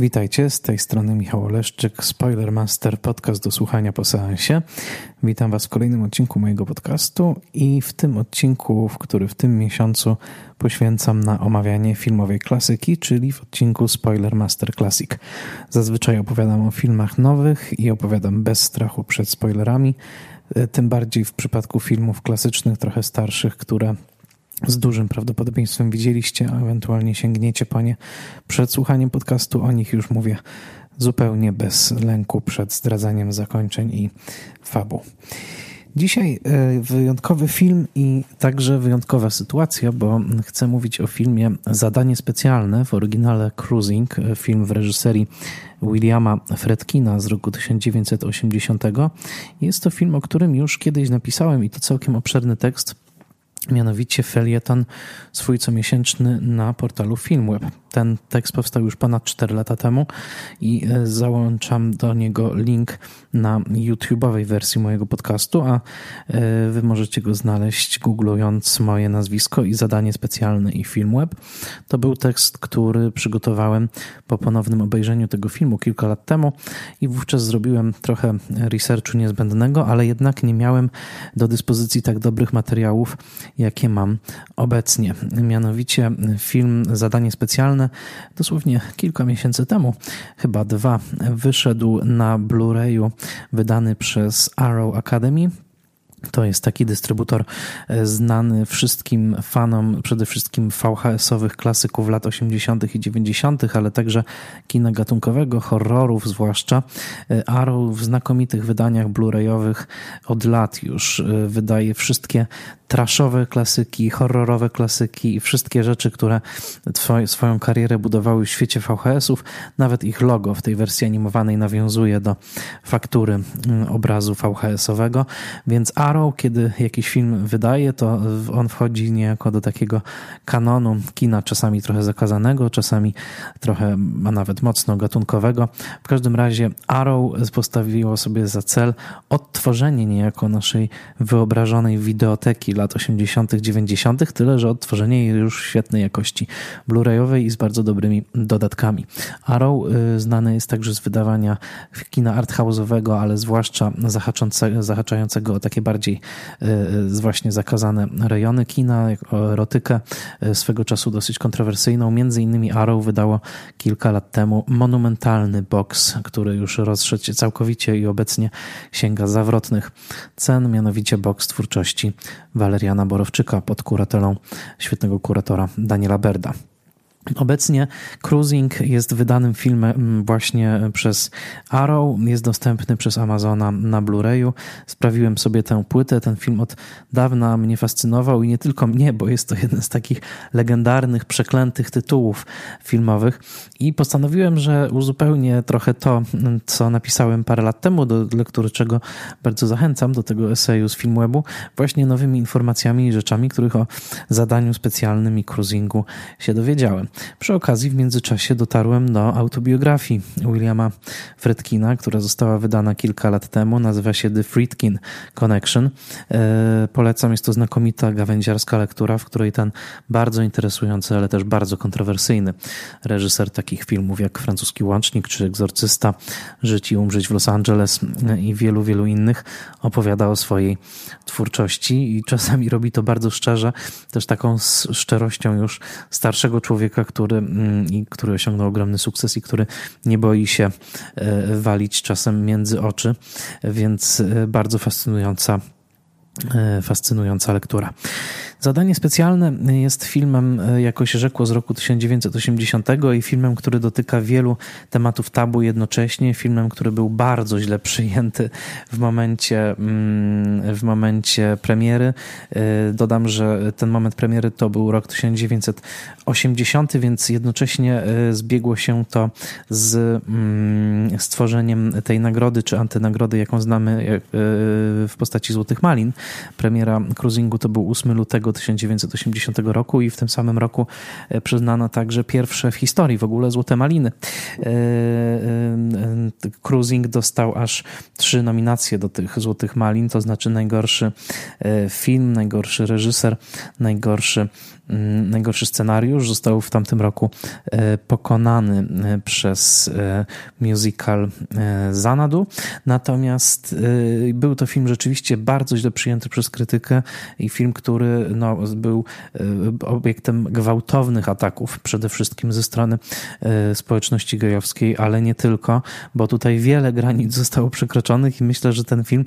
Witajcie, z tej strony Michał Oleszczyk, Spoilermaster, podcast do słuchania po seansie. Witam Was w kolejnym odcinku mojego podcastu i w tym odcinku, w który w tym miesiącu poświęcam na omawianie filmowej klasyki, czyli w odcinku Spoilermaster Classic. Zazwyczaj opowiadam o filmach nowych i opowiadam bez strachu przed spoilerami, tym bardziej w przypadku filmów klasycznych, trochę starszych, które z dużym prawdopodobieństwem widzieliście, a ewentualnie sięgniecie po nie przed słuchaniem podcastu. O nich już mówię zupełnie bez lęku przed zdradzaniem zakończeń i fabuł. Dzisiaj e, wyjątkowy film i także wyjątkowa sytuacja, bo chcę mówić o filmie Zadanie specjalne w oryginale Cruising, e, film w reżyserii Williama Fredkina z roku 1980. Jest to film, o którym już kiedyś napisałem i to całkiem obszerny tekst mianowicie felieton swój comiesięczny na portalu Filmweb. Ten tekst powstał już ponad 4 lata temu i e, załączam do niego link na YouTube'owej wersji mojego podcastu, a e, wy możecie go znaleźć googlując moje nazwisko i zadanie specjalne i Filmweb. To był tekst, który przygotowałem po ponownym obejrzeniu tego filmu kilka lat temu i wówczas zrobiłem trochę researchu niezbędnego, ale jednak nie miałem do dyspozycji tak dobrych materiałów, jakie mam obecnie. Mianowicie film Zadanie Specjalne dosłownie kilka miesięcy temu, chyba dwa, wyszedł na Blu-rayu wydany przez Arrow Academy. To jest taki dystrybutor e, znany wszystkim fanom, przede wszystkim VHS-owych klasyków lat 80. i 90., ale także kina gatunkowego, horrorów zwłaszcza. E, Arrow w znakomitych wydaniach Blu-rayowych od lat już e, wydaje wszystkie traszowe klasyki, horrorowe klasyki i wszystkie rzeczy, które swoją karierę budowały w świecie VHS-ów. Nawet ich logo w tej wersji animowanej nawiązuje do faktury mm, obrazu VHS-owego, więc Arrow, kiedy jakiś film wydaje, to on wchodzi niejako do takiego kanonu kina, czasami trochę zakazanego, czasami trochę, a nawet mocno gatunkowego. W każdym razie Arrow postawiło sobie za cel odtworzenie niejako naszej wyobrażonej wideoteki lat 80., 90., tyle że odtworzenie jej już świetnej jakości Blu-rayowej i z bardzo dobrymi dodatkami. Arrow y, znany jest także z wydawania kina arthouse'owego, ale zwłaszcza zahaczającego o takie bardziej y, y, właśnie zakazane rejony kina, erotykę, swego czasu dosyć kontrowersyjną. Między innymi Arrow wydało kilka lat temu monumentalny box, który już rozszedł się całkowicie i obecnie sięga zawrotnych cen, mianowicie box twórczości Waleriana Borowczyka pod kuratelą świetnego kuratora Daniela Berda. Obecnie Cruising jest wydanym filmem właśnie przez Arrow, jest dostępny przez Amazona na Blu-rayu. Sprawiłem sobie tę płytę, ten film od dawna mnie fascynował i nie tylko mnie, bo jest to jeden z takich legendarnych, przeklętych tytułów filmowych i postanowiłem, że uzupełnię trochę to, co napisałem parę lat temu, do lektury czego bardzo zachęcam, do tego eseju z Filmwebu, właśnie nowymi informacjami i rzeczami, których o zadaniu specjalnym i cruisingu się dowiedziałem. Przy okazji w międzyczasie dotarłem do autobiografii Williama Fredkina, która została wydana kilka lat temu. Nazywa się The Friedkin Connection. E, polecam, jest to znakomita gawędziarska lektura, w której ten bardzo interesujący, ale też bardzo kontrowersyjny reżyser takich filmów jak Francuski Łącznik czy Egzorcysta, Żyć i umrzeć w Los Angeles i wielu, wielu innych opowiada o swojej twórczości i czasami robi to bardzo szczerze, też taką szczerością już starszego człowieka, który, mm, który osiągnął ogromny sukces i który nie boi się e, walić czasem między oczy, więc e, bardzo fascynująca e, fascynująca lektura. Zadanie specjalne jest filmem, jako się rzekło, z roku 1980 i filmem, który dotyka wielu tematów tabu jednocześnie. Filmem, który był bardzo źle przyjęty w momencie, mm, w momencie premiery. Dodam, że ten moment premiery to był rok 1980, więc jednocześnie e, zbiegło się to z mm, stworzeniem tej nagrody, czy antynagrody, jaką znamy w postaci Złotych Malin. Premiera cruisingu to był 8 lutego 1980 roku i w tym samym roku przyznano także pierwsze w historii w ogóle Złote Maliny. Cruising dostał aż trzy nominacje do tych Złotych Malin, to znaczy najgorszy film, najgorszy reżyser, najgorszy najgorszy scenariusz został w tamtym roku e, pokonany e, przez e, musical Zanadu. Natomiast był to film rzeczywiście bardzo źle przyjęty przez krytykę i film, który no, był obiektem gwałtownych ataków, przede wszystkim ze strony społeczności gejowskiej, ale nie tylko, bo tutaj wiele granic zostało przekroczonych i myślę, że ten film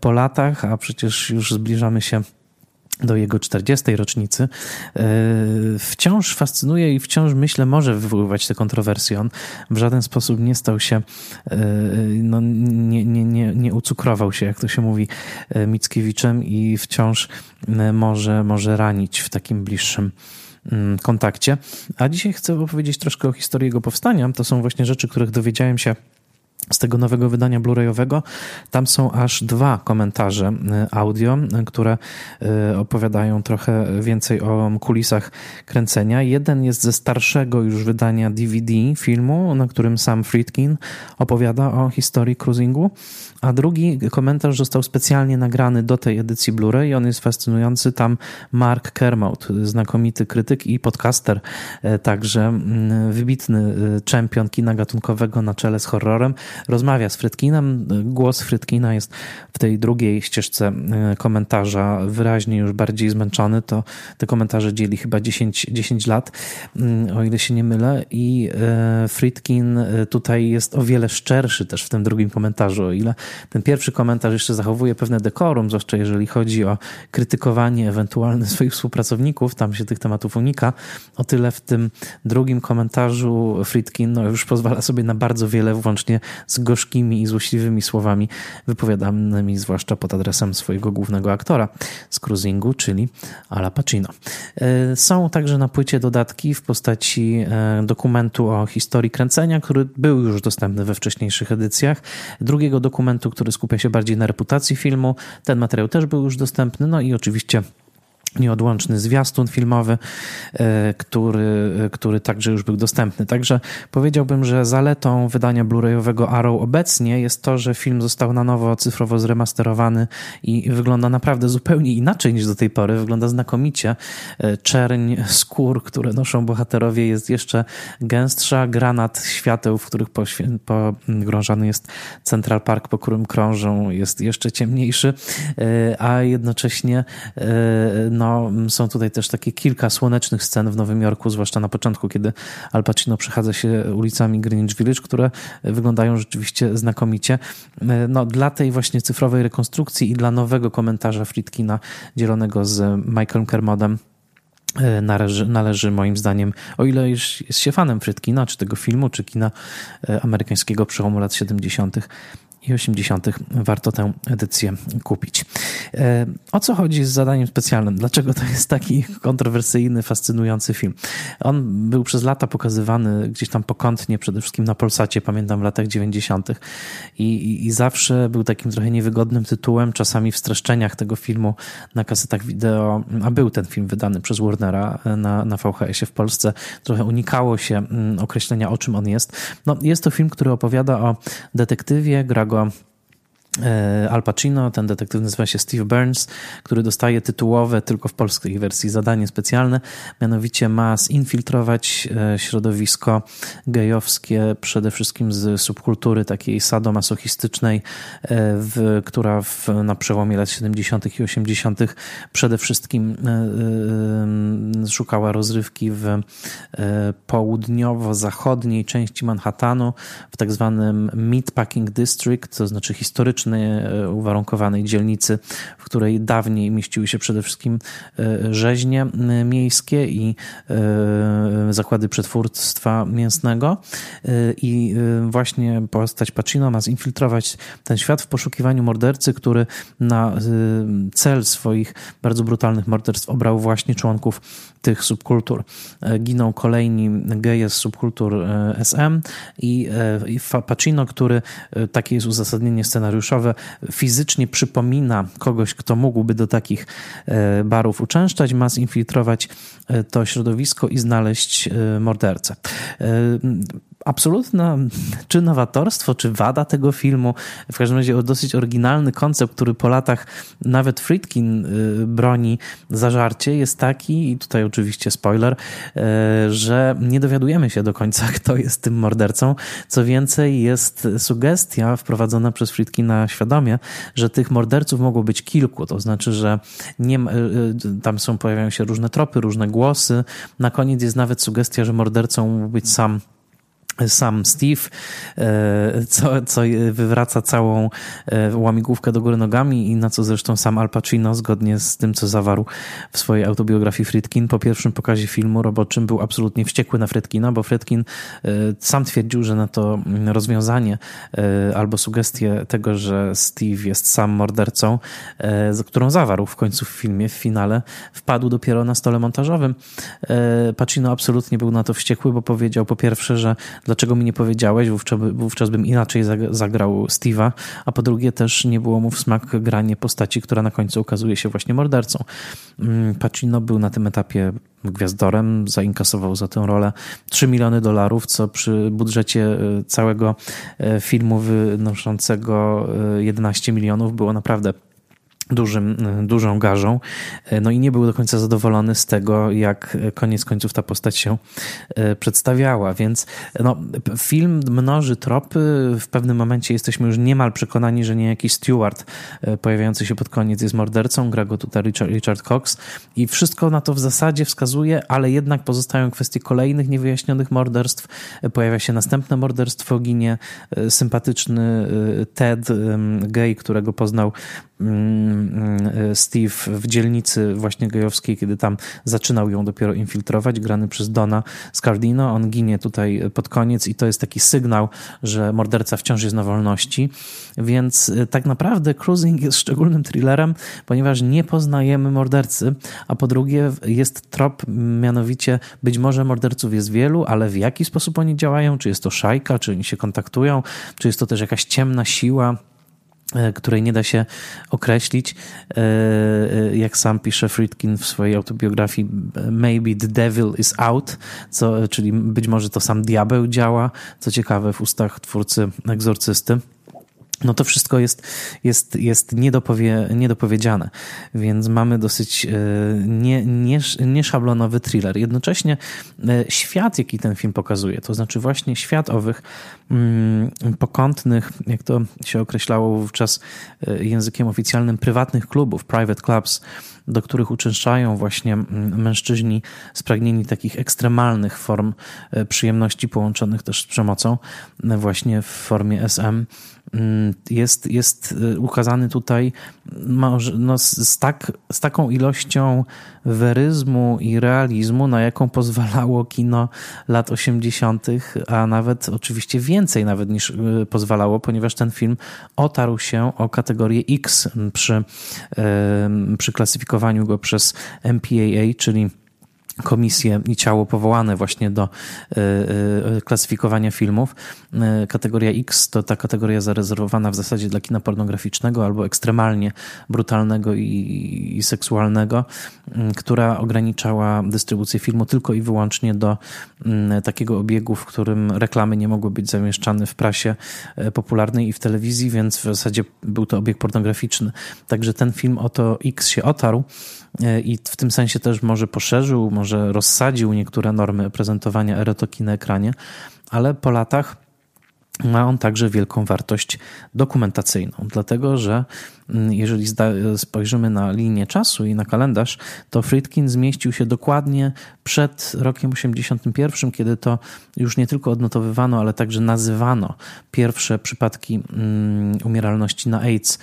po latach, a przecież już zbliżamy się do jego 40. rocznicy, e, wciąż fascynuje i wciąż, myślę, może wywoływać te kontrowersje. On w żaden sposób nie stał się, e, no, nie, nie, nie, nie ucukrował się, jak to się mówi, e, Mickiewiczem i wciąż może, może ranić w takim bliższym mm, kontakcie. A dzisiaj chcę opowiedzieć troszkę o historii jego powstania. To są właśnie rzeczy, których dowiedziałem się z tego nowego wydania Blu-rayowego. Tam są aż dwa komentarze y, audio, które y, opowiadają trochę więcej o kulisach kręcenia. Jeden jest ze starszego już wydania DVD filmu, na którym sam Friedkin opowiada o historii cruisingu, a drugi komentarz został specjalnie nagrany do tej edycji Blu-ray. On jest fascynujący. Tam Mark Kermode, znakomity krytyk i podcaster, także mm, wybitny czempion kina gatunkowego na czele z horrorem, rozmawia z Frytkinem. Głos Frytkina jest w tej drugiej ścieżce e, komentarza wyraźnie już bardziej zmęczony. To te komentarze dzieli chyba 10, 10 lat, mm, o ile się nie mylę. I e, Frytkin e, tutaj jest o wiele szczerszy też w tym drugim komentarzu, o ile ten pierwszy komentarz jeszcze zachowuje pewne dekorum, zwłaszcza jeżeli chodzi o krytykowanie ewentualne swoich współpracowników, tam się tych tematów unika, o tyle w tym drugim komentarzu Fritkin no, już pozwala sobie na bardzo wiele, włącznie z gorzkimi i złośliwymi słowami wypowiadanymi zwłaszcza pod adresem swojego głównego aktora z cruisingu, czyli Ala Pacino. E, są także na płycie dodatki w postaci e, dokumentu o historii kręcenia, który był już dostępny we wcześniejszych edycjach. Drugiego dokumentu, który skupia się bardziej na reputacji filmu. Ten materiał też był już dostępny. No i oczywiście nieodłączny zwiastun filmowy, e, który, który także już był dostępny. Także powiedziałbym, że zaletą wydania Blu-rayowego Arrow obecnie jest to, że film został na nowo cyfrowo zremasterowany i wygląda naprawdę zupełnie inaczej niż do tej pory. Wygląda znakomicie. E, czerń skór, które noszą bohaterowie jest jeszcze gęstsza. Granat świateł, w których pogrążany jest Central Park, po którym krążą, jest jeszcze ciemniejszy, e, a jednocześnie no, no, są tutaj też takie kilka słonecznych scen w Nowym Jorku, zwłaszcza na początku, kiedy Al Pacino przechadza się ulicami Greenwich Village, które wyglądają rzeczywiście znakomicie. No, dla tej właśnie cyfrowej rekonstrukcji i dla nowego komentarza Friedkina dzielonego z Michaelem Kermodem e, Należy, należy moim zdaniem, o ile już jest się fanem Frytkina, czy tego filmu, czy kina e, amerykańskiego przełomu lat 70., i 80. warto tę edycję kupić. E, o co chodzi z zadaniem specjalnym? Dlaczego to jest taki kontrowersyjny, fascynujący film? On był przez lata pokazywany gdzieś tam pokątnie, przede wszystkim na Polsacie, pamiętam w latach 90. I, i, i zawsze był takim trochę niewygodnym tytułem, czasami w streszczeniach tego filmu na kasetach wideo, a był ten film wydany przez Warnera na, na VHS-ie w Polsce, trochę unikało się mm, określenia, o czym on jest. No, jest to film, który opowiada o detektywie, gra go E, Al Pacino, ten detektyw nazywa się Steve Burns, który dostaje tytułowe tylko w polskiej wersji zadanie specjalne, mianowicie ma zinfiltrować e, środowisko gejowskie, przede wszystkim z subkultury takiej sadomasochistycznej, e, w, która w, na przełomie lat 70. i 80. przede wszystkim szukała rozrywki w południowo-zachodniej części Manhattanu, w tak zwanym Meatpacking District, to znaczy historycznym E, uwarunkowanej dzielnicy, w której dawniej mieściły się przede wszystkim e, rzeźnie e, miejskie i zakłady przetwórstwa mięsnego. I właśnie postać Pacino ma zinfiltrować ten świat w poszukiwaniu mordercy, który na cel swoich bardzo brutalnych morderstw obrał właśnie członków tych subkultur. Giną kolejni geje z subkultur SM i, Pacino, który, takie jest uzasadnienie fizycznie przypomina kogoś, kto mógłby do takich barów uczęszczać, ma zinfiltrować to środowisko i znaleźć mordercę absolutne czy nowatorstwo, czy wada tego filmu, w każdym razie dosyć oryginalny koncept, który po latach nawet Friedkin y, broni zażarcie, jest taki, i tutaj oczywiście spoiler, y, że nie dowiadujemy się do końca, kto jest tym mordercą. Co więcej, jest sugestia wprowadzona przez Friedkina świadomie, że tych morderców mogło być kilku, to znaczy, że nie, y, tam są, pojawiają się różne tropy, różne głosy. Na koniec jest nawet sugestia, że mordercą mógł być sam sam Steve, e, co, co wywraca całą e, łamigłówkę do góry nogami i na co zresztą sam Al Pacino, zgodnie z tym, co zawarł w swojej autobiografii Friedkin, po pierwszym pokazie filmu roboczym był absolutnie wściekły na Friedkina, bo Friedkin e, sam twierdził, że na to rozwiązanie albo sugestię tego, że Steve jest sam mordercą, którą zawarł w końcu w filmie, w finale, wpadł dopiero na stole montażowym. Pacino absolutnie był na to wściekły, bo powiedział po pierwsze, że dlaczego mi nie powiedziałeś, wówczas, wówczas bym inaczej zagrał Steve'a, a po drugie też nie było mu w smak granie postaci, która na końcu okazuje się właśnie mordercą. Mm, Pacino był na tym etapie gwiazdorem, zainkasował za tę rolę 3 miliony dolarów, co przy budżecie e, całego e, filmu wynoszącego 11 e, milionów było naprawdę dużym, dużą garzą. No i nie był do końca zadowolony z tego, jak koniec końców ta postać się e, przedstawiała. Więc no, film mnoży tropy. W pewnym momencie jesteśmy już niemal przekonani, że nie jakiś Stewart e, pojawiający się pod koniec jest mordercą. Gra go tutaj Richard, Richard Cox. I wszystko na to w zasadzie wskazuje, ale jednak pozostają kwestie kolejnych niewyjaśnionych morderstw. E, pojawia się następne morderstwo, ginie sympatyczny Ted, gay, którego poznał Steve w dzielnicy właśnie gejowskiej, kiedy tam zaczynał ją dopiero infiltrować, grany przez Dona Scardino. On ginie tutaj pod koniec i to jest taki sygnał, że morderca wciąż jest na wolności. Więc y, tak naprawdę Cruising jest szczególnym thrillerem, ponieważ nie poznajemy mordercy, a po drugie jest trop, mianowicie być może morderców jest wielu, ale w jaki sposób oni działają, czy jest to szajka, czy oni się kontaktują, czy jest to też jakaś ciemna siła, której nie da się określić. E, e, jak sam pisze Friedkin w swojej autobiografii, maybe the devil is out, co, czyli być może to sam diabeł działa, co ciekawe w ustach twórcy egzorcysty no to wszystko jest, jest, jest niedopowie, niedopowiedziane, więc mamy dosyć e, nie, nie, nieszablonowy thriller. Jednocześnie e, świat, jaki ten film pokazuje, to znaczy właśnie świat owych mm, pokątnych, jak to się określało wówczas e, językiem oficjalnym, prywatnych klubów, private clubs, do których uczęszczają właśnie mm, mężczyźni spragnieni takich ekstremalnych form przyjemności połączonych też z przemocą, właśnie w formie SM jest, jest y, ukazany tutaj no, z, tak, z taką ilością weryzmu i realizmu, na jaką pozwalało kino lat 80., a nawet oczywiście więcej nawet niż y, pozwalało, ponieważ ten film otarł się o kategorię X przy, przy klasyfikowaniu go przez MPAA, czyli komisje i ciało powołane właśnie do e, e, klasyfikowania filmów. E, kategoria X to ta kategoria zarezerwowana w zasadzie dla kina pornograficznego albo ekstremalnie brutalnego i, i seksualnego, która ograniczała dystrybucję filmu tylko i wyłącznie do takiego obiegu, w którym reklamy nie mogły być zamieszczane w prasie popularnej i w telewizji, więc w zasadzie był to obieg pornograficzny. Także ten film o to X się otarł i w tym sensie też może poszerzył, może rozsadził niektóre normy prezentowania erotyki na ekranie, ale po latach ma on także wielką wartość dokumentacyjną, dlatego że jeżeli spojrzymy na linię czasu i na kalendarz, to Friedkin zmieścił się dokładnie przed rokiem 81, kiedy to już nie tylko odnotowywano, ale także nazywano pierwsze przypadki mm, umieralności na AIDS y,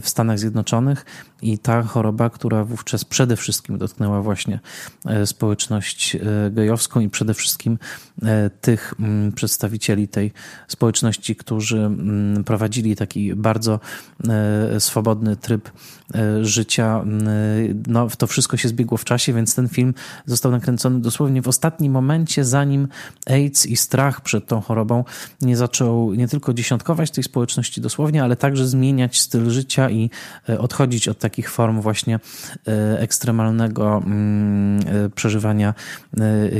w Stanach Zjednoczonych. I ta choroba, która wówczas przede wszystkim dotknęła właśnie y, społeczność y, gejowską i przede wszystkim tych mm, przedstawicieli tej społeczności, którzy prowadzili taki bardzo swobodny tryb życia. No, to wszystko się zbiegło w czasie, więc ten film został nakręcony dosłownie w ostatnim momencie, zanim AIDS i strach przed tą chorobą nie zaczął nie tylko dziesiątkować tej społeczności dosłownie, ale także zmieniać styl życia i odchodzić od takich form właśnie ekstremalnego mm, przeżywania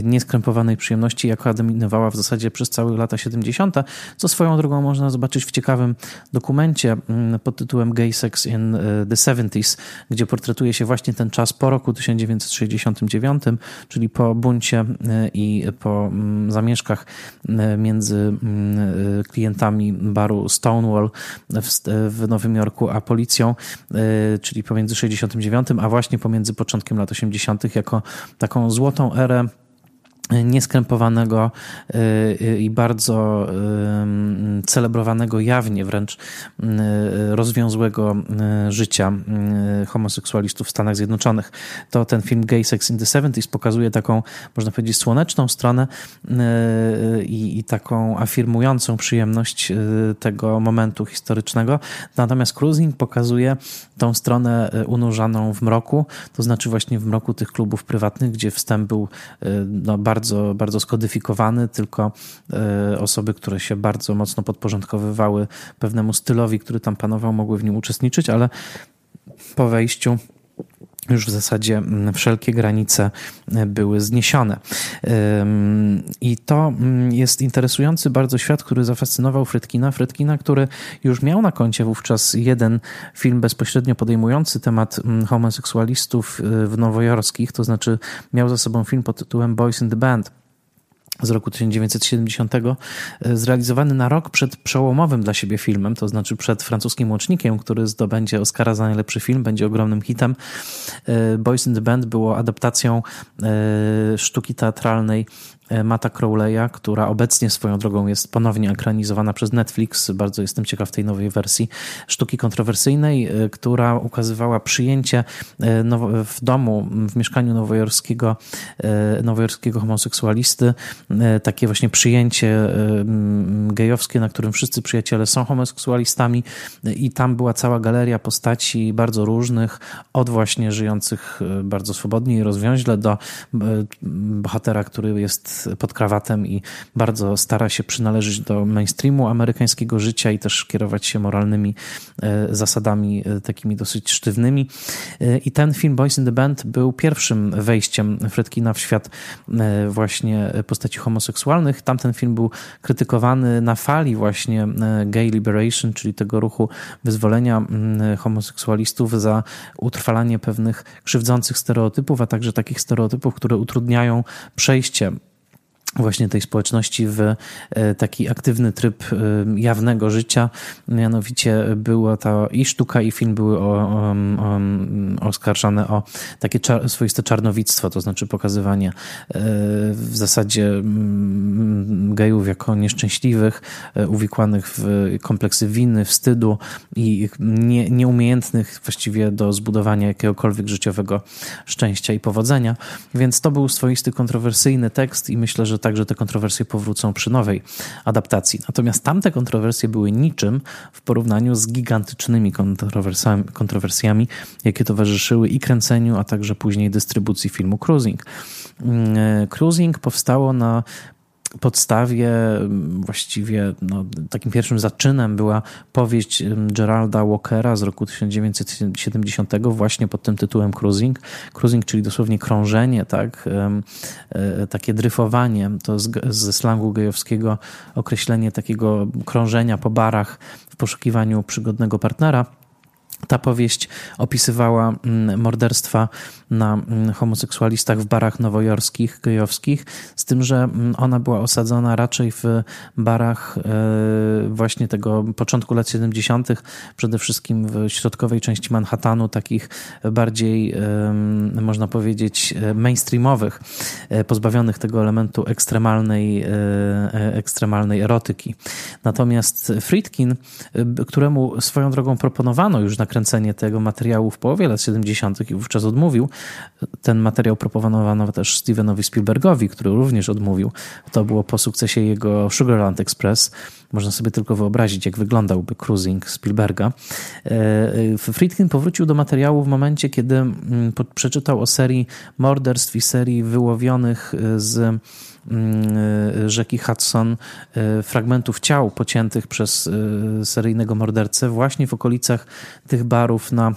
nieskrępowanej przyjemności, jaka dominowała w zasadzie przez całe lata 70., co swoją drogą można zobaczyć w ciekawym dokumencie mm, pod tytułem Gay Sex in e, the 70s, gdzie portretuje się właśnie ten czas po roku 1969, czyli po buncie e, i po mm, zamieszkach e, między mm, klientami baru Stonewall w Nowym Jorku a policją, czyli pomiędzy 69 a właśnie pomiędzy początkiem lat 80., jako taką złotą erę nieskrępowanego y, i bardzo y, celebrowanego jawnie wręcz y, rozwiązłego życia homoseksualistów w Stanach Zjednoczonych. To ten film Gay Sex in the 70s pokazuje taką, można powiedzieć, słoneczną stronę i, i taką afirmującą przyjemność tego momentu historycznego. Natomiast Cruising pokazuje tą stronę unurzaną w mroku, to znaczy właśnie w mroku tych klubów prywatnych, gdzie wstęp był no, bardzo bardzo, bardzo skodyfikowany, tylko e, osoby, które się bardzo mocno podporządkowywały pewnemu stylowi, który tam panował, mogły w nim uczestniczyć, ale po wejściu już w zasadzie mm, wszelkie granice e, były zniesione. I to mm, jest interesujący bardzo świat, który zafascynował Frytkina. Frytkina, który już miał na koncie wówczas jeden film bezpośrednio podejmujący temat mm, homoseksualistów e, w nowojorskich, to znaczy miał za sobą film pod tytułem Boys in the Band z roku 1970, e, zrealizowany na rok przed przełomowym dla siebie filmem, to znaczy przed francuskim łącznikiem, który zdobędzie Oscara za najlepszy film, będzie ogromnym hitem. E, Boys in the Band było adaptacją e, sztuki teatralnej Mata Crowley'a, która obecnie swoją drogą jest ponownie ekranizowana przez Netflix. Bardzo jestem ciekaw tej nowej wersji sztuki kontrowersyjnej, e, która ukazywała przyjęcie e, w domu, w mieszkaniu nowojorskiego, nowojorskiego homoseksualisty, takie właśnie przyjęcie gejowskie, na którym wszyscy przyjaciele są homoseksualistami i tam była cała galeria postaci bardzo różnych, od właśnie żyjących bardzo swobodnie i rozwiąźle do bohatera, który jest pod krawatem i bardzo stara się przynależeć do mainstreamu amerykańskiego życia i też kierować się moralnymi e, zasadami e, takimi dosyć sztywnymi. E, I ten film Boys in the Band był pierwszym wejściem Fredkina w świat właśnie postaci homoseksualnych. Tamten film był krytykowany na fali właśnie gay liberation, czyli tego ruchu wyzwolenia homoseksualistów za utrwalanie pewnych krzywdzących stereotypów, a także takich stereotypów, które utrudniają przejście właśnie tej społeczności w e, taki aktywny tryb e, jawnego życia. Mianowicie była ta i sztuka, i film były o, o, o, oskarżane o takie czar, swoiste czarnowictwo, to znaczy pokazywanie e, w zasadzie mm, gejów jako nieszczęśliwych, uwikłanych w kompleksy winy, wstydu i nie, nieumiejętnych właściwie do zbudowania jakiegokolwiek życiowego szczęścia i powodzenia. Więc to był swoisty kontrowersyjny tekst i myślę, że także te kontrowersje powrócą przy nowej adaptacji. Natomiast tamte kontrowersje były niczym w porównaniu z gigantycznymi kontrowersjami, kontrowersjami jakie towarzyszyły i kręceniu, a także później dystrybucji filmu Cruising. Mm, e, Cruising powstało na podstawie właściwie no, takim pierwszym zaczynem była powieść Geralda Walkera z roku 1970 właśnie pod tym tytułem Cruising. Cruising, czyli dosłownie krążenie, tak? E, takie dryfowanie, to ze slangu gejowskiego określenie takiego krążenia po barach w poszukiwaniu przygodnego partnera. Ta powieść opisywała mm, morderstwa na mm, homoseksualistach w barach nowojorskich, gejowskich, z tym, że mm, ona była osadzona raczej w barach e, właśnie tego początku lat 70., przede wszystkim w środkowej części Manhattanu, takich bardziej, można powiedzieć, mainstreamowych, e, pozbawionych tego elementu ekstremalnej, e, ekstremalnej erotyki. Natomiast Friedkin, któremu swoją drogą proponowano już na nakręcenie tego materiału w połowie lat 70. i wówczas odmówił. Ten materiał proponowano też Stevenowi Spielbergowi, który również odmówił. To było po sukcesie jego Sugarland Express. Można sobie tylko wyobrazić, jak wyglądałby cruising Spielberga. E, Friedkin powrócił do materiału w momencie, kiedy mm, przeczytał o serii morderstw i serii wyłowionych z mm, rzeki Hudson e, fragmentów ciał pociętych przez e, seryjnego mordercę właśnie w okolicach tych barów na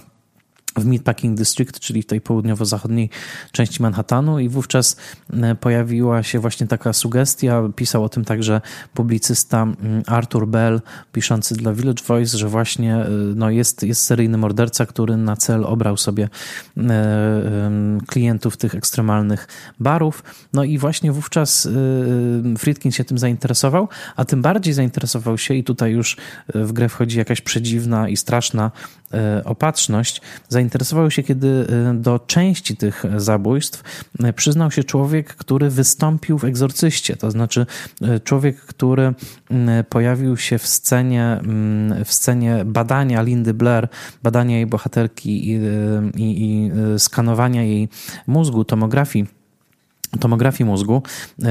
w Meatpacking District, czyli w tej południowo-zachodniej części Manhattanu i wówczas e, pojawiła się właśnie taka sugestia, pisał o tym także publicysta mm, Arthur Bell, piszący dla Village Voice, że właśnie e, no jest, jest seryjny morderca, który na cel obrał sobie e, klientów tych ekstremalnych barów. No i właśnie wówczas Friedkin się tym zainteresował, a tym bardziej zainteresował się i tutaj już w grę wchodzi jakaś przedziwna i straszna opatrzność, zainteresował się, kiedy e, do części tych zabójstw e, przyznał się człowiek, który wystąpił w egzorcyście. To znaczy e, człowiek, który pojawił się w scenie, w scenie badania Lindy Blair, badania jej bohaterki i, i, i skanowania jej mózgu, tomografii tomografii mózgu.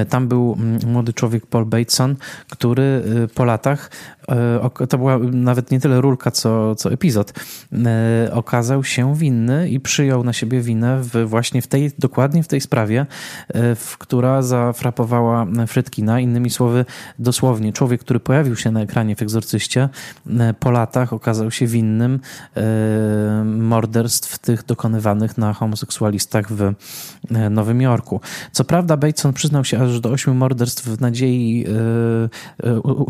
Tam był młody człowiek Paul Bateson, który po latach E, to była nawet nie tyle rulka, co, co epizod, e, okazał się winny i przyjął na siebie winę w, właśnie w tej, dokładnie w tej sprawie, e, w, która zafrapowała Fredkina. Innymi słowy, dosłownie człowiek, który pojawił się na ekranie w Egzorcyście, po latach okazał się winnym morderstw tych dokonywanych na homoseksualistach w Nowym Jorku. Co prawda Bateson przyznał się aż do ośmiu morderstw w nadziei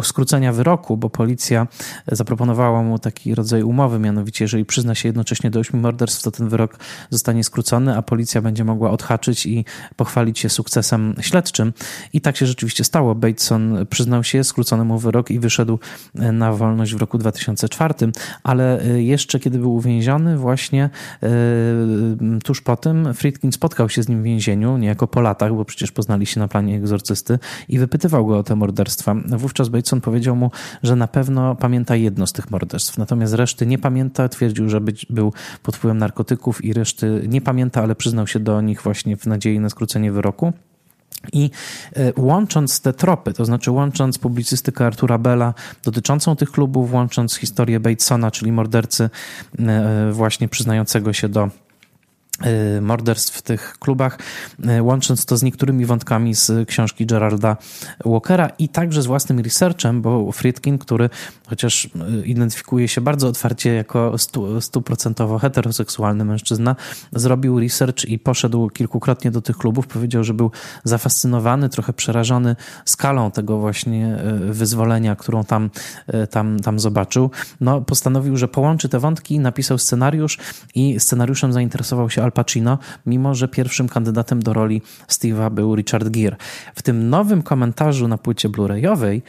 skrócenia wyroku, bo policja zaproponowała mu taki rodzaj umowy, mianowicie jeżeli przyzna się jednocześnie do ośmiu morderstw, to ten wyrok zostanie skrócony, a policja będzie mogła odhaczyć i pochwalić się sukcesem śledczym. I tak się rzeczywiście stało. Bateson przyznał się, skrócono mu wyrok i wyszedł na wolność w roku 2004, ale jeszcze kiedy był uwięziony, właśnie e, tuż po tym Friedkin spotkał się z nim w więzieniu, niejako po latach, bo przecież poznali się na planie egzorcysty i wypytywał go o te morderstwa. Wówczas Bateson powiedział mu, że na pewno pamięta jedno z tych morderstw, natomiast reszty nie pamięta. Twierdził, że być, był pod wpływem narkotyków i reszty nie pamięta, ale przyznał się do nich właśnie w nadziei na skrócenie wyroku. I e, łącząc te tropy, to znaczy łącząc publicystykę Artura Bella dotyczącą tych klubów, łącząc historię Batesona, czyli mordercy e, właśnie przyznającego się do morderstw w tych klubach, y, łącząc to z niektórymi wątkami z książki Geralda Walkera i także z własnym researchem, bo Friedkin, który chociaż y, identyfikuje się bardzo otwarcie jako stuprocentowo heteroseksualny mężczyzna, zrobił research i poszedł kilkukrotnie do tych klubów. Powiedział, że był zafascynowany, trochę przerażony skalą tego właśnie wyzwolenia, którą tam, tam, tam zobaczył. No, postanowił, że połączy te wątki, napisał scenariusz i scenariuszem zainteresował się Al Pacino, mimo że pierwszym kandydatem do roli Steve'a był Richard Gere. W tym nowym komentarzu na płycie Blu-rayowej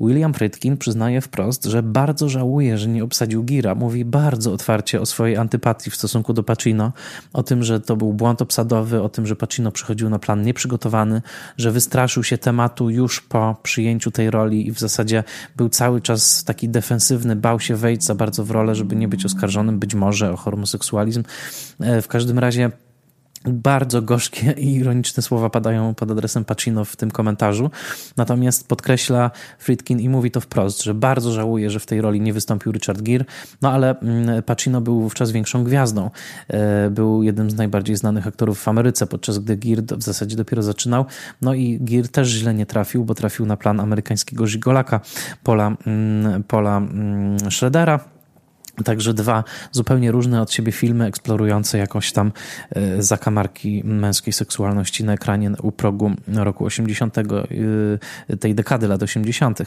William Friedkin przyznaje wprost, że bardzo żałuje, że nie obsadził Gira. Mówi bardzo otwarcie o swojej antypatii w stosunku do Pacino, o tym, że to był błąd obsadowy, o tym, że Pacino przychodził na plan nieprzygotowany, że wystraszył się tematu już po przyjęciu tej roli i w zasadzie był cały czas taki defensywny, bał się wejść za bardzo w rolę, żeby nie być oskarżonym być może o homoseksualizm. E, w każdym razie bardzo gorzkie i ironiczne słowa padają pod adresem Pacino w tym komentarzu. Natomiast podkreśla Friedkin i mówi to wprost, że bardzo żałuje, że w tej roli nie wystąpił Richard Gere, no ale mm, Pacino był wówczas większą gwiazdą. E, był jednym z najbardziej znanych aktorów w Ameryce, podczas gdy Gere w zasadzie dopiero zaczynał. No i Gere też źle nie trafił, bo trafił na plan amerykańskiego żigolaka Paula, mm, Paula mm, Schroedera Także dwa zupełnie różne od siebie filmy eksplorujące jakąś tam e, zakamarki męskiej seksualności na ekranie u progu roku 80, e, tej dekady lat 80.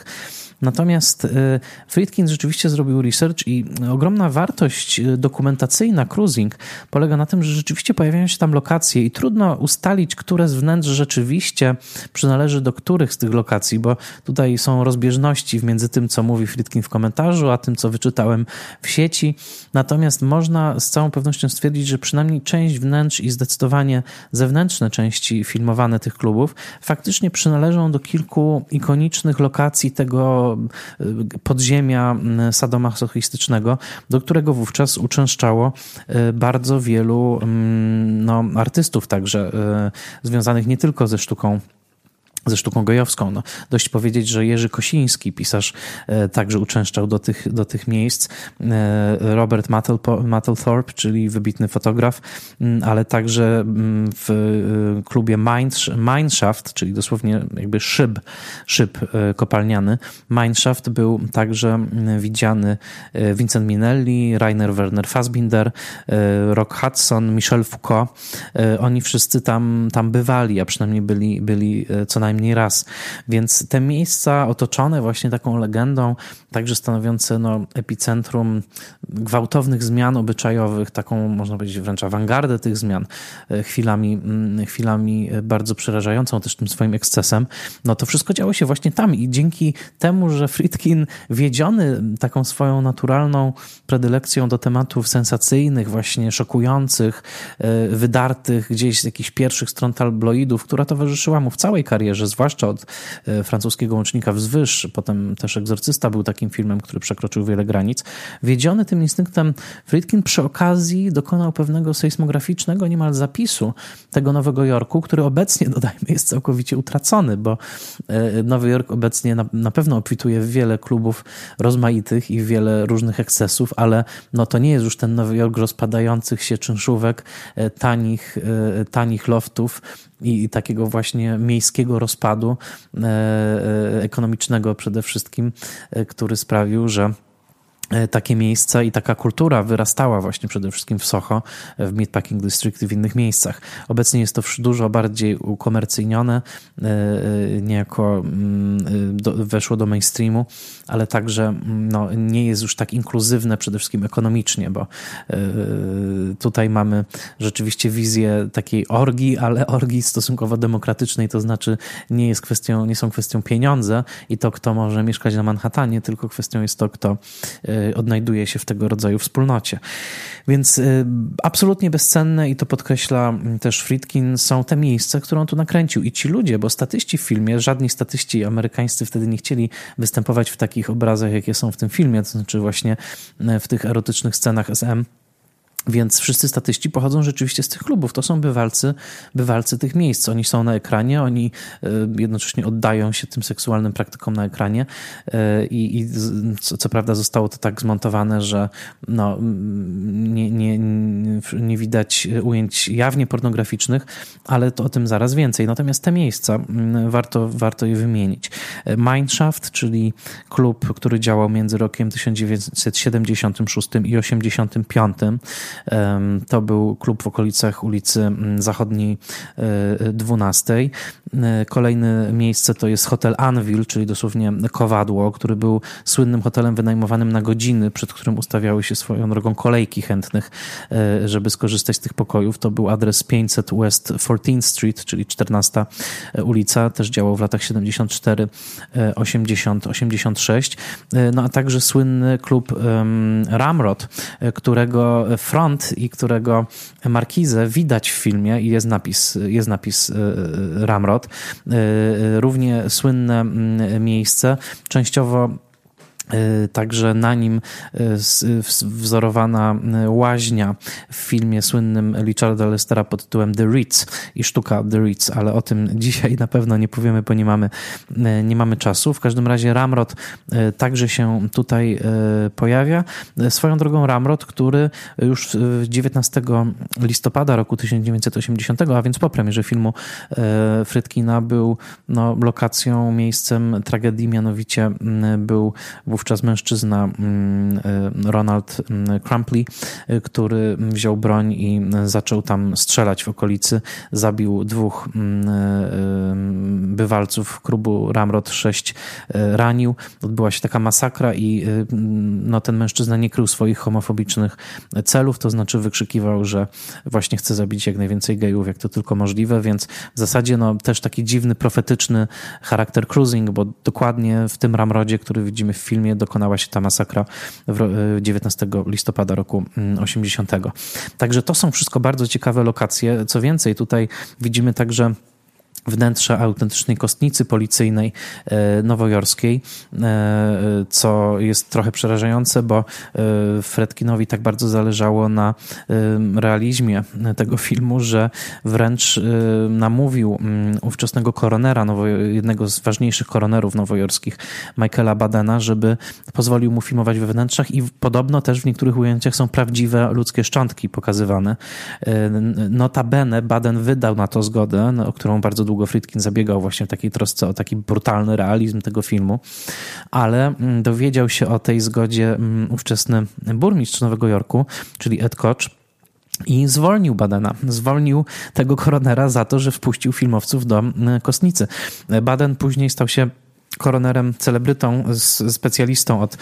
Natomiast e, Friedkin rzeczywiście zrobił research i ogromna wartość dokumentacyjna cruising polega na tym, że rzeczywiście pojawiają się tam lokacje i trudno ustalić, które z wnętrz rzeczywiście przynależy do których z tych lokacji, bo tutaj są rozbieżności między tym, co mówi Friedkin w komentarzu, a tym, co wyczytałem w sieci. Natomiast można z całą pewnością stwierdzić, że przynajmniej część wnętrz i zdecydowanie zewnętrzne części filmowane tych klubów faktycznie przynależą do kilku ikonicznych lokacji tego podziemia sadomasochistycznego, do którego wówczas uczęszczało bardzo wielu no, artystów także związanych nie tylko ze sztuką ze sztuką gojowską. No, dość powiedzieć, że Jerzy Kosiński, pisarz, e, także uczęszczał do tych, do tych miejsc. E, Robert Mapplethorpe, czyli wybitny fotograf, mm, ale także mm, w e, klubie Mineshaft, czyli dosłownie jakby szyb, szyb kopalniany. Mineshaft był także mm, widziany Vincent Minelli, Rainer Werner Fassbinder, Rock Hudson, Michel Foucault. Oni wszyscy tam, tam bywali, a przynajmniej byli, byli co najmniej najmniej raz. Więc te miejsca otoczone właśnie taką legendą, także stanowiące no, epicentrum gwałtownych zmian obyczajowych, taką można powiedzieć wręcz awangardę tych zmian, e, chwilami, mm, chwilami bardzo przerażającą też tym swoim ekscesem, no to wszystko działo się właśnie tam i dzięki temu, że Friedkin wiedziony taką swoją naturalną predylekcją do tematów sensacyjnych, właśnie szokujących, e, wydartych gdzieś z jakichś pierwszych stron tabloidów, która towarzyszyła mu w całej karierze, że zwłaszcza od e, francuskiego łącznika wzwyż, potem też Egzorcysta był takim filmem, który przekroczył wiele granic. Wiedziony tym instynktem, Friedkin przy okazji dokonał pewnego sejsmograficznego niemal zapisu tego Nowego Jorku, który obecnie, dodajmy, jest całkowicie utracony, bo e, Nowy Jork obecnie na, na pewno obfituje w wiele klubów rozmaitych i wiele różnych ekscesów, ale no to nie jest już ten Nowy Jork rozpadających się czynszówek, e, tanich, tanich loftów, i takiego właśnie miejskiego rozpadu e, e, ekonomicznego przede wszystkim, e, który sprawił, że takie miejsca i taka kultura wyrastała właśnie przede wszystkim w Soho, w Meatpacking District i w innych miejscach. Obecnie jest to dużo bardziej ukomercyjnione, niejako mm, weszło do mainstreamu, ale także mm, no, nie jest już tak inkluzywne przede wszystkim ekonomicznie, bo tutaj mamy rzeczywiście wizję takiej orgii, ale orgii stosunkowo demokratycznej, to znaczy nie jest kwestią, nie są kwestią pieniądze i to, kto może mieszkać na Manhattanie, tylko kwestią jest to, kto Y, odnajduje się w tego rodzaju wspólnocie. Więc y, absolutnie bezcenne i to podkreśla mm, też Friedkin, są te miejsca, które on tu nakręcił. I ci ludzie, bo statyści w filmie, żadni statyści amerykańscy wtedy nie chcieli występować w takich obrazach, jakie są w tym filmie, to znaczy właśnie y, w tych erotycznych scenach SM więc wszyscy statyści pochodzą rzeczywiście z tych klubów. To są bywalcy, bywalcy tych miejsc. Oni są na ekranie, oni e, jednocześnie oddają się tym seksualnym praktykom na ekranie e, i, i co, co, prawda zostało to tak zmontowane, że no, nie, nie, nie widać ujęć jawnie pornograficznych, ale to o tym zaraz więcej. Natomiast te miejsca warto, warto je wymienić. Mineshaft, czyli klub, który działał między rokiem 1976 i 1985 to był klub w okolicach ulicy mm, Zachodniej 12. E, e, kolejne miejsce to jest hotel Anvil, czyli dosłownie kowadło, który był słynnym hotelem wynajmowanym na godziny, przed którym ustawiały się swoją drogą kolejki chętnych, e, żeby skorzystać z tych pokojów. To był adres 500 West 14th Street, czyli 14 ulica, też działał w latach 74, 80, 86. No a także słynny klub Ramrod, którego front i którego markizę widać w filmie i jest napis, jest napis e, e, Ramrod. E, równie słynne mm, miejsce, częściowo E, także na nim e, wzorowana e, łaźnia w filmie słynnym Richarda Lestera pod tytułem The Ritz i sztuka The Ritz, ale o tym dzisiaj na pewno nie powiemy, bo nie mamy, nie mamy czasu. W każdym razie Ramrod także się tutaj pojawia. Swoją drogą Ramrod, który już 19 listopada roku 1980, a więc po premierze filmu Frytkina był no, lokacją, miejscem tragedii, mianowicie był wówczas mężczyzna mm, e, Ronald mm, Crumpley, e, który wziął broń i zaczął tam strzelać w okolicy. Zabił dwóch mm, e, bywalców klubu Ramrod 6 ranił. Odbyła się taka masakra i no, ten mężczyzna nie krył swoich homofobicznych celów, to znaczy wykrzykiwał, że właśnie chce zabić jak najwięcej gejów, jak to tylko możliwe, więc w zasadzie no, też taki dziwny, profetyczny charakter cruising, bo dokładnie w tym Ramrodzie, który widzimy w filmie, dokonała się ta masakra 19 listopada roku 80. Mm, także to są wszystko bardzo ciekawe lokacje. Co więcej, tutaj widzimy także wnętrze autentycznej kostnicy policyjnej e, nowojorskiej, e, co jest trochę przerażające, bo e, Fredkinowi tak bardzo zależało na realizmie tego filmu, że wręcz namówił mm, ówczesnego koronera, jednego z ważniejszych koronerów nowojorskich, Michaela Badena, żeby pozwolił mu filmować we wnętrzach i podobno też w niektórych ujęciach są prawdziwe ludzkie szczątki pokazywane. Notabene Baden wydał na to zgodę, o którą bardzo długo długo Friedkin zabiegał właśnie w takiej trosce o taki brutalny realizm tego filmu, ale mm, dowiedział się o tej zgodzie mm, ówczesny burmistrz Nowego Jorku, czyli Ed Koch, i zwolnił Badena. Zwolnił tego koronera za to, że wpuścił filmowców do mm, kostnicy. Baden później stał się koronerem, celebrytą, specjalistą od,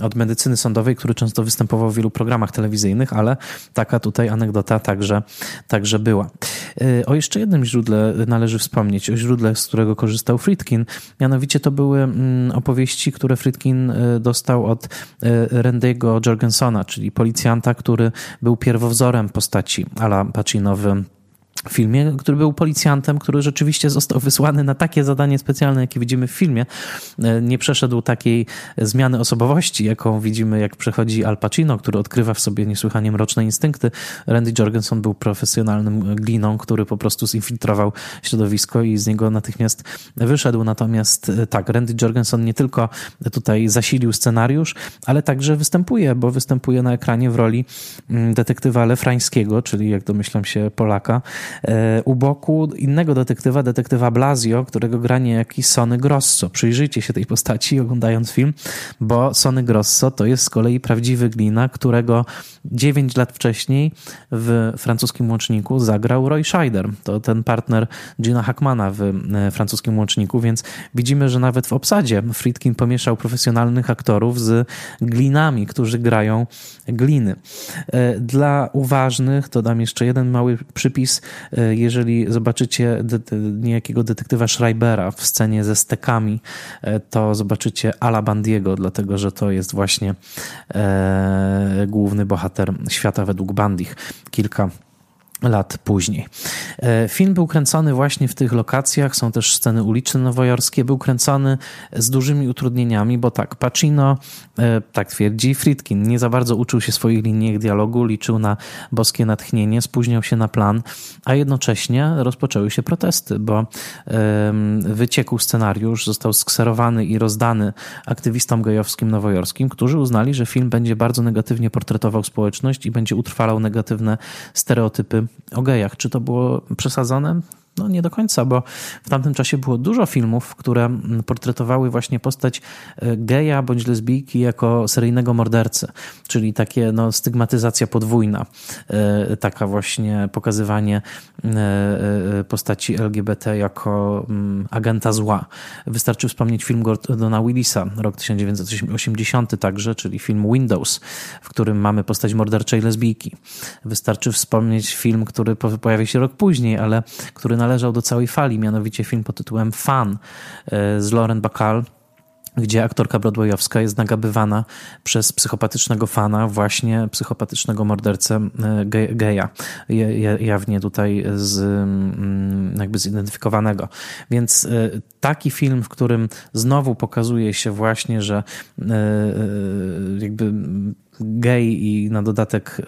od medycyny sądowej, który często występował w wielu programach telewizyjnych, ale taka tutaj anegdota także, także była. E, o jeszcze jednym źródle należy wspomnieć, o źródle, z którego korzystał Friedkin. Mianowicie to były mm, opowieści, które Friedkin e, dostał od e, Randy'ego Jorgensona, czyli policjanta, który był pierwowzorem postaci Ala Pacino w filmie, który był policjantem, który rzeczywiście został wysłany na takie zadanie specjalne, jakie widzimy w filmie. E, nie przeszedł takiej zmiany osobowości, jaką widzimy, jak przechodzi Al Pacino, który odkrywa w sobie niesłychanie mroczne instynkty. Randy Jorgensen był profesjonalnym gliną, który po prostu zinfiltrował środowisko i z niego natychmiast wyszedł. Natomiast e, tak, Randy Jorgensen nie tylko tutaj zasilił scenariusz, ale także występuje, bo występuje na ekranie w roli mm, detektywa lefrańskiego, czyli jak domyślam się Polaka, u boku innego detektywa, detektywa Blasio, którego gra niejaki Sony Grosso. Przyjrzyjcie się tej postaci oglądając film, bo Sony Grosso to jest z kolei prawdziwy glina, którego 9 lat wcześniej w francuskim łączniku zagrał Roy Scheider. To ten partner Gina Hackmana w e, francuskim łączniku, więc widzimy, że nawet w obsadzie Friedkin pomieszał profesjonalnych aktorów z glinami, którzy grają gliny. E, dla uważnych to dam jeszcze jeden mały przypis. E, jeżeli zobaczycie niejakiego detektywa Schreibera w scenie ze stekami, to zobaczycie Ala Bandiego, dlatego że to jest właśnie główny bohater bohater świata według Bandich. Kilka lat później. E, film był kręcony właśnie w tych lokacjach, są też sceny uliczne nowojorskie, był kręcony z dużymi utrudnieniami, bo tak, Pacino, e, tak twierdzi Friedkin, nie za bardzo uczył się swoich linijek dialogu, liczył na boskie natchnienie, spóźniał się na plan, a jednocześnie rozpoczęły się protesty, bo wyciekł scenariusz, został skserowany i rozdany aktywistom gejowskim nowojorskim, którzy uznali, że film będzie bardzo negatywnie portretował społeczność i będzie utrwalał negatywne stereotypy o gejach. Czy to było przesadzone? No nie do końca, bo w tamtym czasie było dużo filmów, które portretowały właśnie postać e, geja bądź lesbijki jako seryjnego mordercy, czyli takie no, stygmatyzacja podwójna, e, taka właśnie pokazywanie e, postaci LGBT jako mm, agenta zła. Wystarczy wspomnieć film Gordona Willisa, rok 1980 także, czyli film Windows, w którym mamy postać morderczej lesbijki. Wystarczy wspomnieć film, który pojawi się rok później, ale który na należał do całej fali, mianowicie film pod tytułem Fan e, z Lauren Bacall, gdzie aktorka broadwayowska jest nagabywana przez psychopatycznego fana, właśnie psychopatycznego mordercę e, geja, jawnie tutaj z, mm, jakby zidentyfikowanego. Więc e, taki film, w którym znowu pokazuje się właśnie, że jakby gej i na dodatek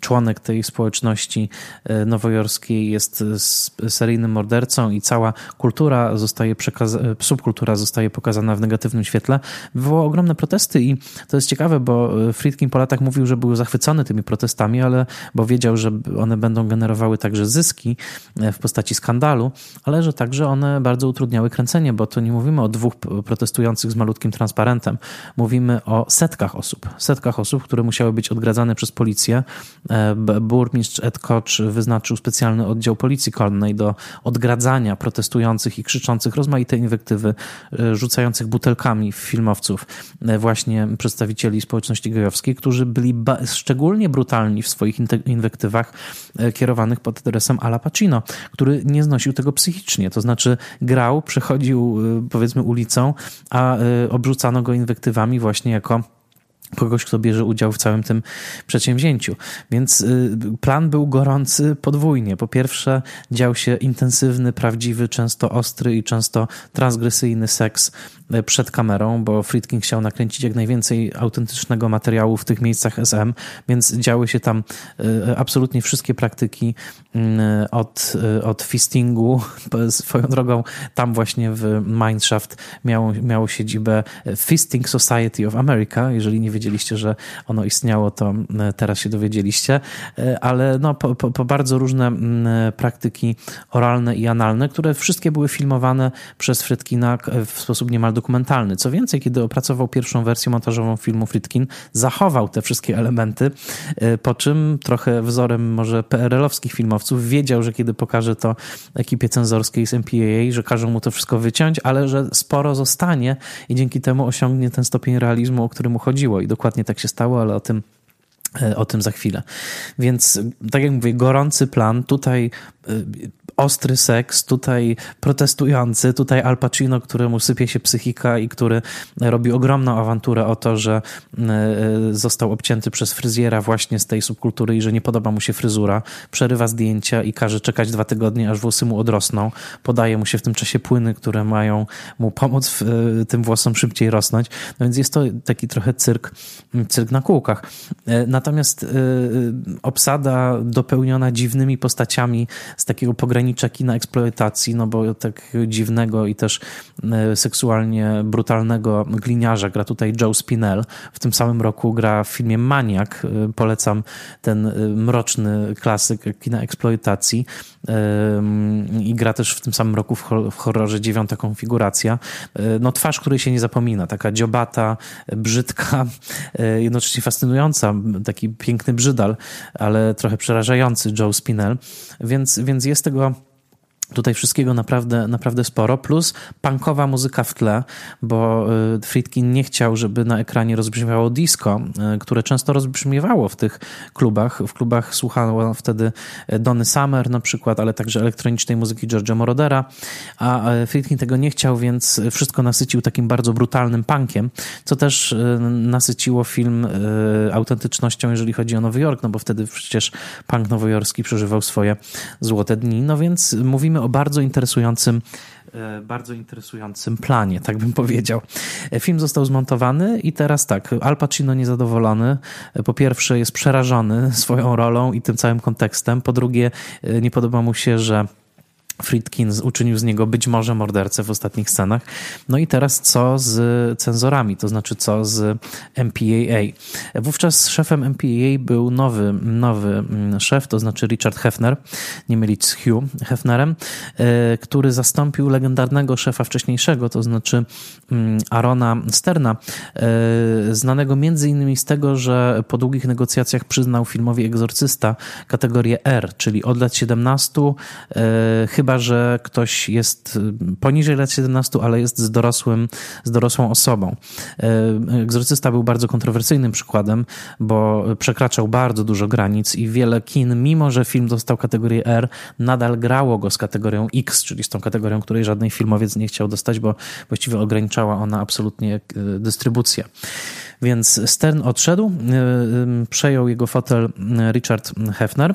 członek tej społeczności e, nowojorskiej jest seryjnym mordercą i cała kultura zostaje przekazana, subkultura zostaje pokazana w negatywnym świetle, wywołało ogromne protesty i to jest ciekawe, bo e, Friedkin po latach mówił, że był zachwycony tymi protestami, ale bo wiedział, że one będą generowały także zyski e, w postaci skandalu, ale że także one bardzo utrudniały kręcenie, bo to nie mówimy o dwóch protestujących z malutkim transparentem, mówimy o setkach osób, setkach osób, które musiały być odgradzane przez policję. Burmistrz Ed Koch wyznaczył specjalny oddział policji konnej do odgradzania protestujących i krzyczących rozmaite inwektywy, rzucających butelkami w filmowców właśnie przedstawicieli społeczności gejowskiej, którzy byli szczególnie brutalni w swoich inwektywach kierowanych pod adresem Ala Pacino, który nie znosił tego psychicznie. To znaczy grał, przechodził powiedzmy ulicą, a obrzucano go inwektywami właśnie jako kogoś, kto bierze udział w całym tym przedsięwzięciu. Więc y, plan był gorący podwójnie. Po pierwsze, dział się intensywny, prawdziwy, często ostry i często transgresyjny seks y, przed kamerą, bo Friedkin chciał nakręcić jak najwięcej autentycznego materiału w tych miejscach SM, więc działy się tam y, absolutnie wszystkie praktyki od, od fistingu. Swoją drogą, tam właśnie w Mineshaft miało, miało siedzibę Fisting Society of America, jeżeli nie wiedzieliście, wiedzieliście, że ono istniało, to e, teraz się dowiedzieliście, e, ale no, po, po, po bardzo różne praktyki oralne i analne, które wszystkie były filmowane przez Frytkina w sposób niemal dokumentalny. Co więcej, kiedy opracował pierwszą wersję montażową filmu Frytkin, zachował te wszystkie elementy, e, po czym trochę wzorem może PRL-owskich filmowców wiedział, że kiedy pokaże to ekipie cenzorskiej z MPAA, że każą mu to wszystko wyciąć, ale że sporo zostanie i dzięki temu osiągnie ten stopień realizmu, o który mu chodziło. I dokładnie tak się stało, ale o tym e, o tym za chwilę. Więc, tak jak mówię, gorący plan. Tutaj e, ostry seks, tutaj protestujący, tutaj Al Pacino, któremu sypie się psychika i który robi ogromną awanturę o to, że e, został obcięty przez fryzjera właśnie z tej subkultury i że nie podoba mu się fryzura, przerywa zdjęcia i każe czekać dwa tygodnie, aż włosy mu odrosną. Podaje mu się w tym czasie płyny, które mają mu pomóc w, e, tym włosom szybciej rosnąć. No więc jest to taki trochę cyrk, cyrk na kółkach. E, natomiast obsada dopełniona dziwnymi postaciami z takiego pograniczenia ogranicza kina eksploatacji, no bo tak dziwnego i też e, seksualnie brutalnego gliniarza gra tutaj Joe Spinell. W tym samym roku gra w filmie Maniak. E, polecam ten e, mroczny klasyk kina eksploatacji. I gra też w tym samym roku w horrorze Dziewiąta Konfiguracja. No twarz, której się nie zapomina. Taka dziobata, brzydka, jednocześnie fascynująca. Taki piękny brzydal, ale trochę przerażający Joe Spinell. Więc, więc jest tego Tutaj wszystkiego naprawdę, naprawdę sporo, plus punkowa muzyka w tle, bo y, Friedkin nie chciał, żeby na ekranie rozbrzmiewało disco, y, które często rozbrzmiewało w tych klubach. W klubach słuchano wtedy Donny Summer na przykład, ale także elektronicznej muzyki George'a Morodera, a Friedkin tego nie chciał, więc wszystko nasycił takim bardzo brutalnym punkiem, co też y, nasyciło film autentycznością, jeżeli chodzi o Nowy Jork, no bo wtedy przecież punk nowojorski przeżywał swoje złote dni, no więc mówimy o bardzo interesującym e, bardzo interesującym planie, tak bym powiedział. E, film został zmontowany i teraz tak, Al Pacino niezadowolony. E, po pierwsze jest przerażony swoją rolą i tym całym kontekstem. Po drugie nie podoba mu się, że Friedkin uczynił z niego być może mordercę w ostatnich scenach. No i teraz co z cenzorami, to znaczy co z MPAA. Wówczas szefem MPAA był nowy, nowy mm, szef, to znaczy Richard Hefner, nie mylić z Hugh Hefnerem, e, który zastąpił legendarnego szefa wcześniejszego, to znaczy mm, Arona Sterna, e, znanego między innymi z tego, że po długich negocjacjach przyznał filmowi Egzorcysta kategorię R, czyli od lat 17 chyba chyba że ktoś jest y, poniżej lat 17, ale jest z, dorosłym, z dorosłą osobą. Y, Egzorcysta był bardzo kontrowersyjnym przykładem, bo przekraczał bardzo dużo granic i wiele kin, mimo że film dostał kategorię R, nadal grało go z kategorią X, czyli z tą kategorią, której żadnej filmowiec nie chciał dostać, bo właściwie ograniczała ona absolutnie y, dystrybucję. Więc Stern odszedł, przejął jego fotel Richard Hefner.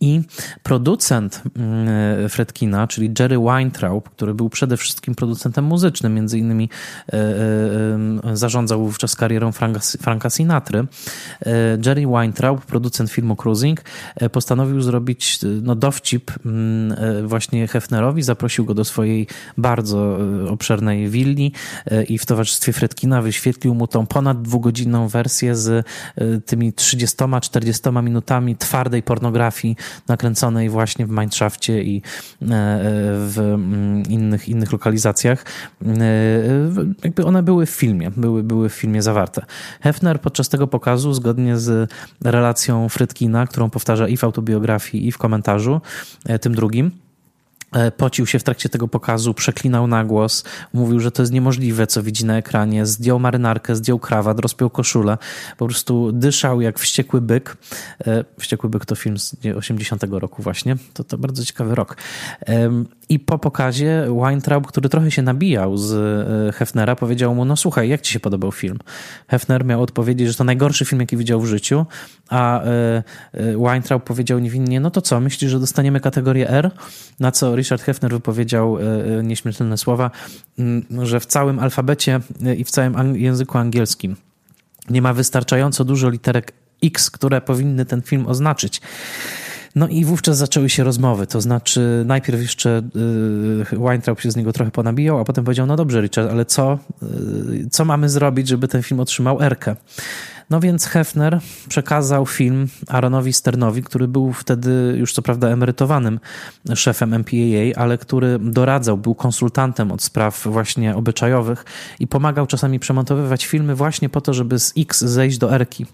I producent mm, Fredkina, czyli Jerry Weintraub, który był przede wszystkim producentem muzycznym, między innymi e, e, zarządzał wówczas karierą Franka, Sinatry. E, Jerry Weintraub, producent filmu Cruising, postanowił zrobić no, dowcip mm, właśnie Hefnerowi, zaprosił go do swojej bardzo obszernej willi i w towarzystwie Fredkina wyświetlił mu tą ponad dwugodzinną wersję z tymi 30-40 minutami twardej pornografii nakręconej właśnie w Mineshafcie i w mm, innych, innych lokalizacjach. Jakby one były w filmie, były, były w filmie zawarte. Hefner podczas tego pokazu, zgodnie z relacją Frytkina, którą powtarza i w autobiografii, i w komentarzu, tym drugim, E, pocił się w trakcie tego pokazu, przeklinał na głos, mówił, że to jest niemożliwe, co widzi na ekranie, zdjął marynarkę, zdjął krawat, rozpiął koszulę, po prostu dyszał jak wściekły byk. E, wściekły byk to film z 80 roku właśnie, to, to bardzo ciekawy rok. I po pokazie Weintraub, który trochę się nabijał z e, Hefnera, powiedział mu, no słuchaj, jak ci się podobał film? Hefner miał odpowiedzieć, że to najgorszy film, jaki widział w życiu, a Weintraub powiedział niewinnie, no to co, myślisz, że dostaniemy kategorię R? Na co Richard Hefner wypowiedział e, e, nieśmiertelne słowa, że w całym alfabecie e, i w całym języku angielskim nie ma wystarczająco dużo literek X, które powinny ten film oznaczyć. No i wówczas zaczęły się rozmowy, to znaczy najpierw jeszcze Weintraub się z niego trochę ponabijał, a potem powiedział, no dobrze Richard, ale co, co mamy zrobić, żeby ten film otrzymał Erkę? No więc Hefner przekazał film Aaronowi Sternowi, który był wtedy już co prawda emerytowanym szefem MPAA, ale który doradzał, był konsultantem od spraw właśnie obyczajowych i pomagał czasami przemontowywać filmy właśnie po to, żeby z X zejść do Erki.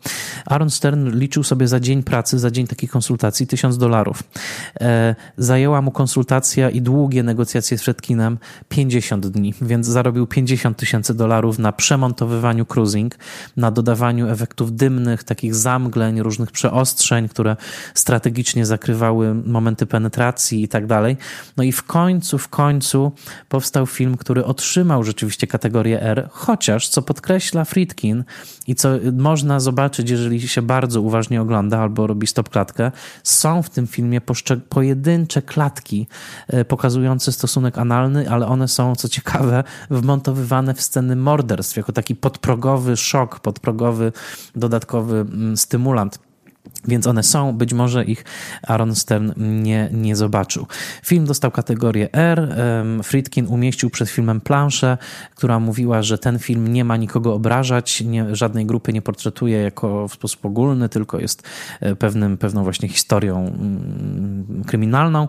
Aaron Stern liczył sobie za dzień pracy, za dzień takiej konsultacji tysiąc dolarów. E, zajęła mu konsultacja i długie negocjacje z Fredkinem 50 dni, więc zarobił 50 tysięcy dolarów na przemontowywaniu cruising, na dodawaniu efektów dymnych, takich zamgleń, różnych przeostrzeń, które strategicznie zakrywały momenty penetracji i tak dalej. No i w końcu, w końcu powstał film, który otrzymał rzeczywiście kategorię R, chociaż, co podkreśla Friedkin i co można zobaczyć, jeżeli się bardzo uważnie ogląda albo robi stopklatkę, są w tym filmie pojedyncze klatki e, pokazujące stosunek analny, ale one są, co ciekawe, wmontowywane w sceny morderstw, jako taki podprogowy szok, podprogowy dodatkowy mm, stymulant więc one są, być może ich Aaron Stern nie, nie zobaczył. Film dostał kategorię R. Friedkin umieścił przed filmem planszę, która mówiła, że ten film nie ma nikogo obrażać, nie, żadnej grupy nie portretuje jako w sposób ogólny, tylko jest e, pewnym, pewną właśnie historią mm, kryminalną.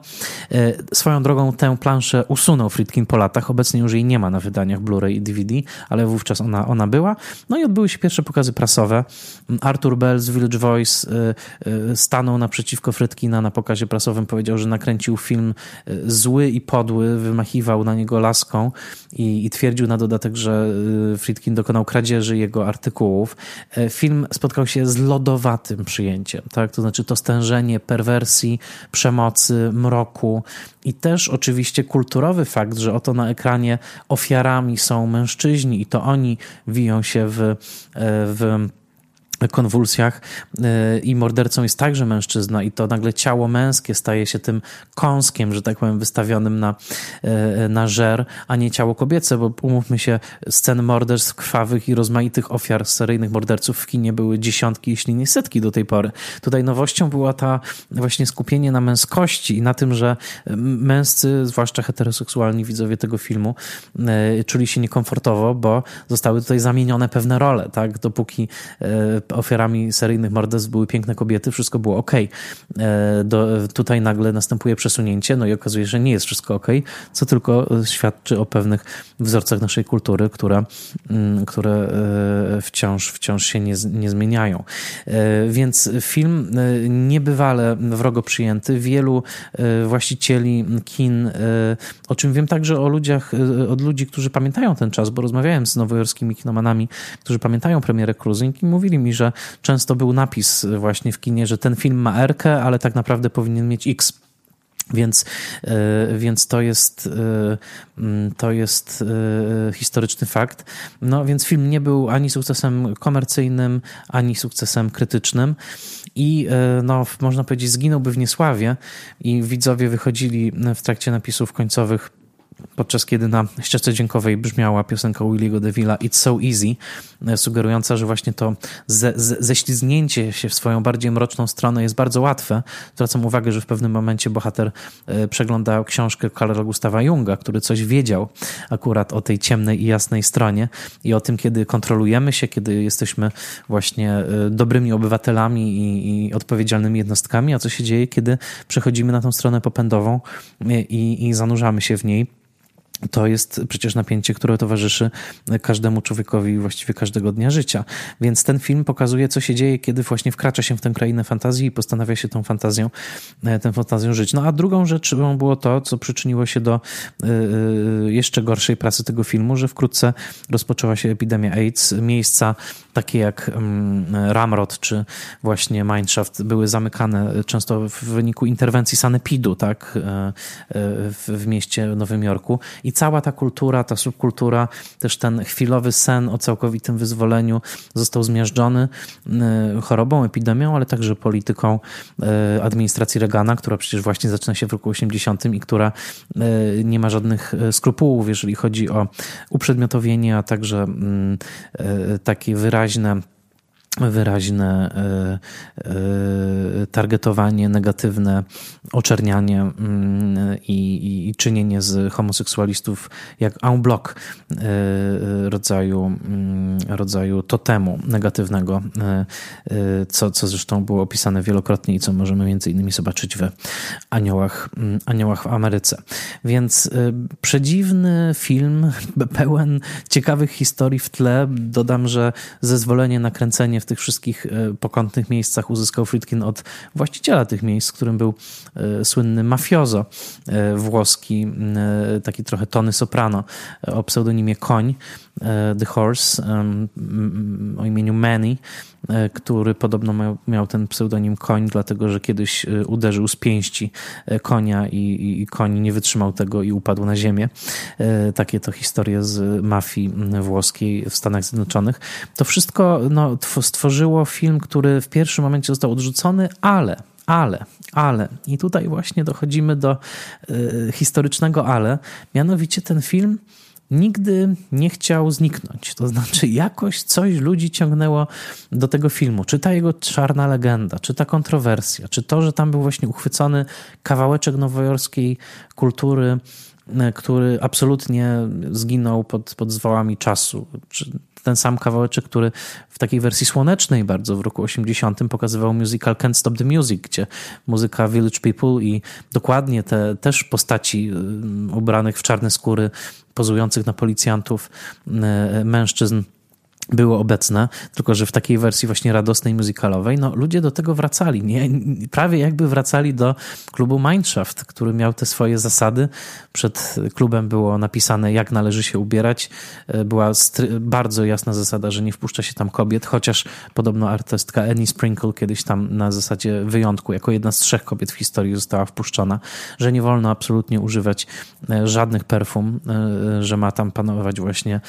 E, swoją drogą tę planszę usunął Friedkin po latach. Obecnie już jej nie ma na wydaniach Blu-ray i DVD, ale wówczas ona, ona była. No i odbyły się pierwsze pokazy prasowe. Arthur Bell z Village Voice e, stanął naprzeciwko Fredkina na pokazie prasowym, powiedział, że nakręcił film e, zły i podły, wymachiwał na niego laską i, i twierdził na dodatek, że e, Friedkin dokonał kradzieży jego artykułów. Film spotkał się z lodowatym przyjęciem, tak? to znaczy to stężenie perwersji, przemocy, mroku i też oczywiście kulturowy fakt, że oto na ekranie ofiarami są mężczyźni i to oni wiją się w, w konwulsjach e, i mordercą jest także mężczyzna i to nagle ciało męskie staje się tym kąskiem, że tak powiem, wystawionym na, e, na żer, a nie ciało kobiece, bo umówmy się, scen morderstw krwawych i rozmaitych ofiar seryjnych morderców w kinie były dziesiątki, jeśli nie setki do tej pory. Tutaj nowością była ta właśnie skupienie na męskości i na tym, że męscy, zwłaszcza heteroseksualni widzowie tego filmu, e, czuli się niekomfortowo, bo zostały tutaj zamienione pewne role, tak? Dopóki ofiarami seryjnych morderstw były piękne kobiety, wszystko było ok. E, do, tutaj nagle następuje przesunięcie, no i okazuje się, że nie jest wszystko ok, co tylko świadczy o pewnych wzorcach naszej kultury, które, mm, e, wciąż, wciąż się nie, nie zmieniają. E, więc film niebywale wrogo przyjęty. Wielu właścicieli kin, o czym wiem także o ludziach, od ludzi, którzy pamiętają ten czas, bo rozmawiałem z nowojorskimi kinomanami, którzy pamiętają premierę Cruising i mówili mi, że często był napis właśnie w kinie, że ten film ma R, ale tak naprawdę powinien mieć X. Więc, e, więc to jest, e, mm, to jest e, historyczny fakt. No więc film nie był ani sukcesem komercyjnym, ani sukcesem krytycznym i no, można powiedzieć zginąłby w niesławie i widzowie wychodzili w trakcie napisów końcowych podczas kiedy na ścieżce dźwiękowej brzmiała piosenka Williego DeVilla It's So Easy, e, sugerująca, że właśnie to ze, ze, się w swoją bardziej mroczną stronę jest bardzo łatwe. Zwracam uwagę, że w pewnym momencie bohater e, przeglądał książkę Karla Gustawa Junga, który coś wiedział akurat o tej ciemnej i jasnej stronie i o tym, kiedy kontrolujemy się, kiedy jesteśmy właśnie e, dobrymi obywatelami i, i odpowiedzialnymi jednostkami, a co się dzieje, kiedy przechodzimy na tą stronę popędową i, i zanurzamy się w niej to jest przecież napięcie, które towarzyszy każdemu człowiekowi właściwie każdego dnia życia. Więc ten film pokazuje, co się dzieje, kiedy właśnie wkracza się w tę krainę fantazji i postanawia się tą fantazją, e, tę fantazją żyć. No a drugą rzeczą było to, co przyczyniło się do e, e, jeszcze gorszej pracy tego filmu, że wkrótce rozpoczęła się epidemia AIDS. Miejsca takie jak mm, Ramrod czy właśnie Mineshaft były zamykane często w wyniku interwencji sanepidu, tak, w mieście Nowym Jorku i cała ta kultura, ta subkultura, też ten chwilowy sen o całkowitym wyzwoleniu został zmiażdżony y, chorobą, epidemią, ale także polityką y, administracji Reagana, która przecież właśnie zaczyna się w roku 80 i która y, nie ma żadnych skrupułów, jeżeli chodzi o uprzedmiotowienie, a także mm, takie wyraźne wyraźne e, e, targetowanie negatywne, oczernianie mm, i, i, czynienie z homoseksualistów jak en bloc e, rodzaju, mm, rodzaju totemu negatywnego, co, co zresztą było opisane wielokrotnie i co możemy między innymi zobaczyć w Aniołach, mm, Aniołach w Ameryce. Więc przedziwny film, pełen ciekawych historii w tle. Dodam, że zezwolenie na kręcenie w tych wszystkich e, pokątnych miejscach uzyskał Friedkin od właściciela tych miejsc, którym był e, słynny mafiozo e, włoski, taki trochę Tony Soprano o pseudonimie Koń, The Horse, o imieniu Manny, który podobno miał, ten pseudonim Koń, dlatego że kiedyś uderzył z pięści konia i, i, i koń nie wytrzymał tego i upadł na ziemię. Takie to historie z mafii włoskiej w Stanach Zjednoczonych. To wszystko no, stworzyło film, który w pierwszym momencie został odrzucony, ale ale, ale, i tutaj właśnie dochodzimy do y, historycznego ale, mianowicie ten film nigdy nie chciał zniknąć. To znaczy, jakoś coś ludzi ciągnęło do tego filmu. Czy ta jego czarna legenda, czy ta kontrowersja, czy to, że tam był właśnie uchwycony kawałeczek nowojorskiej kultury, y, który absolutnie zginął pod, pod zwałami czasu. Czy ten sam kawałeczek, który w takiej wersji słonecznej bardzo w roku 80 pokazywał musical Can't Stop the Music, gdzie muzyka Village People i dokładnie te też postaci y, ubranych w czarne skóry, pozujących na policjantów y, mężczyzn było obecne, tylko że w takiej wersji właśnie radosnej, muzykalowej, no ludzie do tego wracali, nie? prawie jakby wracali do klubu Mindshaft, który miał te swoje zasady. Przed klubem było napisane, jak należy się ubierać. E, była bardzo jasna zasada, że nie wpuszcza się tam kobiet, chociaż podobno artystka Annie Sprinkle kiedyś tam na zasadzie wyjątku, jako jedna z trzech kobiet w historii została wpuszczona, że nie wolno absolutnie używać e, żadnych perfum, e, że ma tam panować właśnie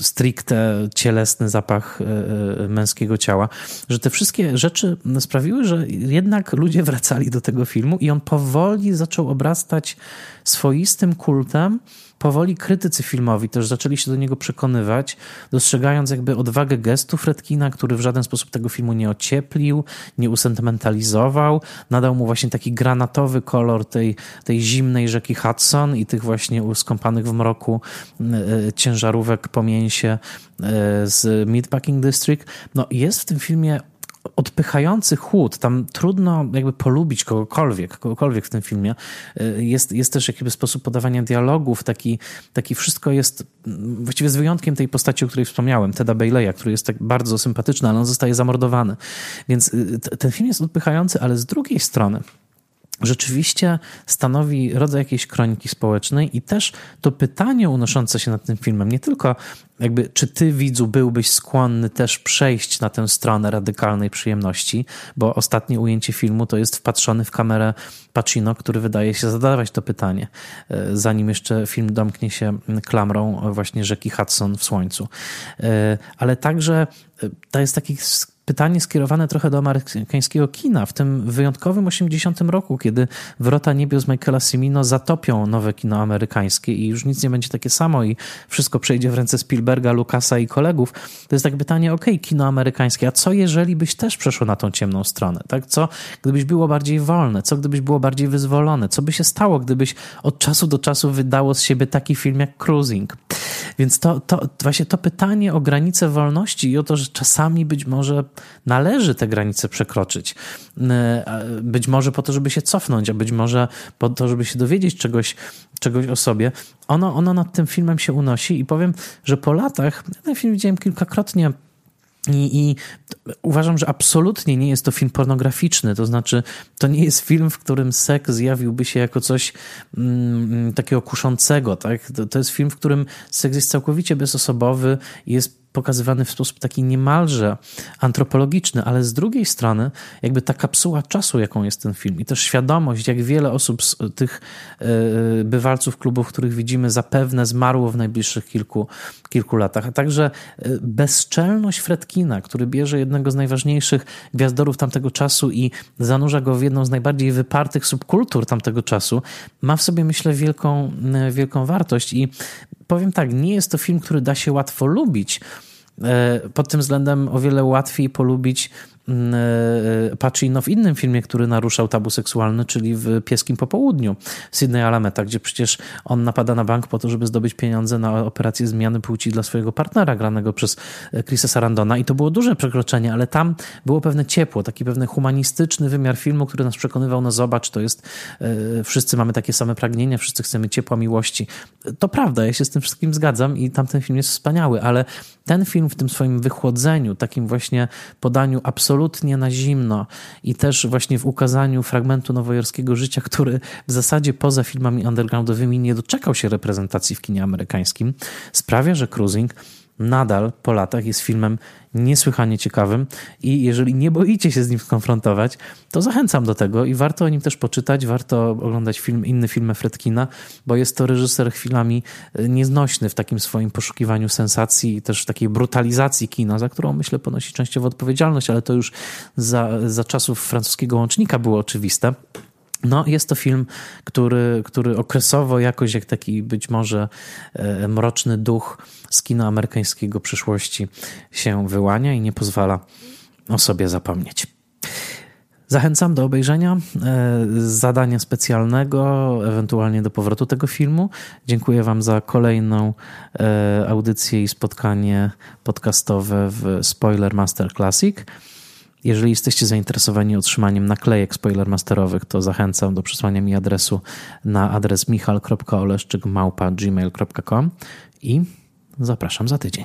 stricte cielesne cielesny zapach e, e, męskiego ciała, że te wszystkie rzeczy sprawiły, że jednak ludzie wracali do tego filmu i on powoli zaczął obrastać swoistym kultem. Powoli krytycy filmowi też zaczęli się do niego przekonywać, dostrzegając jakby odwagę gestu Fredkina, który w żaden sposób tego filmu nie ocieplił, nie usentymentalizował, nadał mu właśnie taki granatowy kolor tej, tej zimnej rzeki Hudson i tych właśnie skąpanych w mroku e, ciężarówek po mięsie z Meatpacking District. No jest w tym filmie odpychający chłód. Tam trudno jakby polubić kogokolwiek, kogokolwiek w tym filmie. Y, jest, jest też jakiś sposób podawania dialogów, taki, taki wszystko jest, właściwie z wyjątkiem tej postaci, o której wspomniałem, Teda Bayleya, który jest tak bardzo sympatyczny, ale on zostaje zamordowany. Więc y, ten film jest odpychający, ale z drugiej strony rzeczywiście stanowi rodzaj jakiejś kroniki społecznej i też to pytanie unoszące się nad tym filmem, nie tylko jakby, czy ty widzu byłbyś skłonny też przejść na tę stronę radykalnej przyjemności, bo ostatnie ujęcie filmu to jest wpatrzony w kamerę Pacino, który wydaje się zadawać to pytanie, e, zanim jeszcze film domknie się klamrą właśnie rzeki Hudson w słońcu. E, ale także e, to jest taki pytanie skierowane trochę do amerykańskiego kina. W tym wyjątkowym 80 roku, kiedy Wrota Niebios Michaela Cimino zatopią nowe kino amerykańskie i już nic nie będzie takie samo i wszystko przejdzie w ręce Spielberga, Lucasa i kolegów, to jest takie pytanie, ok, kino amerykańskie, a co jeżeli byś też przeszło na tą ciemną stronę? Tak? Co gdybyś było bardziej wolne? Co gdybyś było bardziej wyzwolone? Co by się stało, gdybyś od czasu do czasu wydało z siebie taki film jak Cruising? Więc to, to właśnie to pytanie o granice wolności i o to, że czasami być może należy te granice przekroczyć. E, być może po to, żeby się cofnąć, a być może po to, żeby się dowiedzieć czegoś, czegoś o sobie. Ono, ono nad tym filmem się unosi i powiem, że po latach, ten film widziałem kilkakrotnie i, I, uważam, że absolutnie nie jest to film pornograficzny. To znaczy, to nie jest film, w którym seks zjawiłby się jako coś mm, takiego kuszącego. Tak? To, to jest film, w którym seks jest całkowicie bezosobowy jest pokazywany w sposób taki niemalże antropologiczny, ale z drugiej strony, jakby ta kapsuła czasu, jaką jest ten film, i też świadomość, jak wiele osób z tych e, bywalców klubów, których widzimy, zapewne zmarło w najbliższych kilku, kilku latach, a także e, bezczelność Fredkina, który bierze jednego z najważniejszych gwiazdorów tamtego czasu i zanurza go w jedną z najbardziej wypartych subkultur tamtego czasu, ma w sobie, myślę, wielką, e, wielką wartość i powiem tak, nie jest to film, który da się łatwo lubić. E, pod tym względem o wiele łatwiej polubić Pacino w innym filmie, który naruszał tabu seksualny, czyli w Pieskim Popołudniu Sydney Alameta, gdzie przecież on napada na bank po to, żeby zdobyć pieniądze na operację zmiany płci dla swojego partnera, granego przez e, Chrisa Sarandona i to było duże przekroczenie, ale tam było pewne ciepło, taki pewny humanistyczny wymiar filmu, który nas przekonywał, no zobacz, to jest, e, wszyscy mamy takie same pragnienia, wszyscy chcemy ciepła, miłości. To prawda, ja się z tym wszystkim zgadzam i tamten film jest wspaniały, ale ten film w tym swoim wychłodzeniu, takim właśnie podaniu absolutnie na zimno i też właśnie w ukazaniu fragmentu nowojorskiego życia, który w zasadzie poza filmami undergroundowymi nie doczekał się reprezentacji w kinie amerykańskim, sprawia, że Cruising nadal po latach jest filmem niesłychanie ciekawym i jeżeli nie boicie się z nim skonfrontować, to zachęcam do tego i warto o nim też poczytać, warto oglądać film, inne filmy Fredkina, bo jest to reżyser chwilami e, nieznośny w takim swoim poszukiwaniu sensacji i też w takiej brutalizacji kina, za którą myślę ponosi częściowo odpowiedzialność, ale to już za, za czasów francuskiego łącznika było oczywiste. No, jest to film, który, który okresowo jakoś jak taki być może e, mroczny duch z kina amerykańskiego przyszłości się wyłania i nie pozwala o sobie zapomnieć. Zachęcam do obejrzenia e, zadania specjalnego, ewentualnie do powrotu tego filmu. Dziękuję Wam za kolejną e, audycję i spotkanie podcastowe w Spoiler Master Classic. Jeżeli jesteście zainteresowani otrzymaniem naklejek spoilermasterowych, to zachęcam do przesłania mi adresu na adres michal.oleszczykmałpa.gmail.com i zapraszam za tydzień.